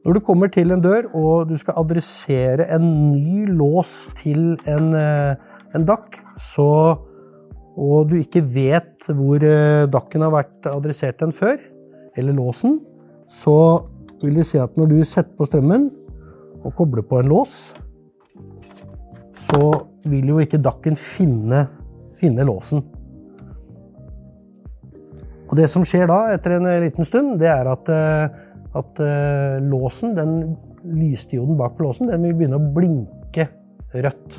Når du kommer til en dør og du skal adressere en ny lås til en, eh, en dakk, så, og du ikke vet hvor dakken har vært adressert den før, eller låsen, så vil det si at når du setter på strømmen og kobler på en lås, så vil jo ikke DAC-en finne, finne låsen. Og det som skjer da, etter en liten stund, det er at eh, at uh, låsen, den lysdioden bak på låsen, den vil begynne å blinke rødt.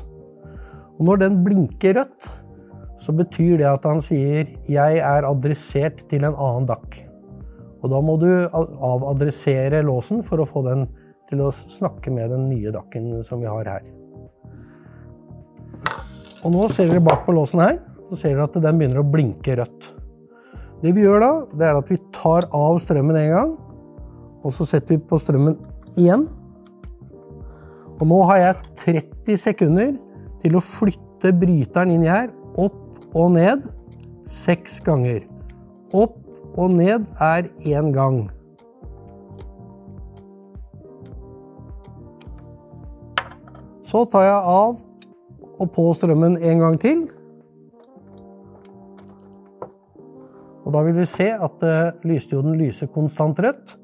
Og når den blinker rødt, så betyr det at han sier 'jeg er adressert til en annen dakk'. Og da må du avadressere låsen for å få den til å snakke med den nye DAC-en som vi har her. Og nå ser dere bak på låsen her, så ser dere at den begynner å blinke rødt. Det vi gjør da, det er at vi tar av strømmen en gang, og så setter vi på strømmen igjen. Og nå har jeg 30 sekunder til å flytte bryteren inni her opp og ned seks ganger. Opp og ned er én gang. Så tar jeg av og på strømmen en gang til. Og da vil du se at eh, lysdioden lyser konstant rødt.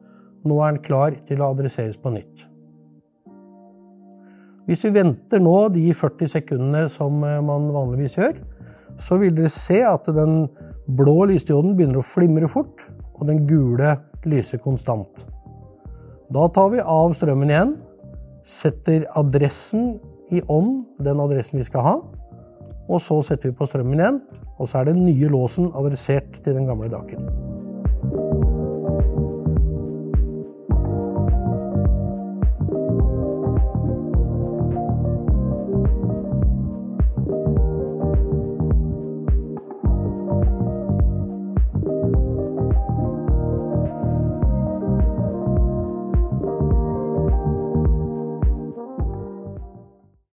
Nå er den klar til å adresseres på nytt. Hvis vi venter nå de 40 sekundene som eh, man vanligvis gjør, så vil dere se at den blå lysdioden begynner å flimre fort, og den gule lyser konstant. Da tar vi av strømmen igjen, setter adressen i ånd, den adressen vi skal ha, og så setter vi på strømmen igjen, og så er den nye låsen adressert til den gamle daken.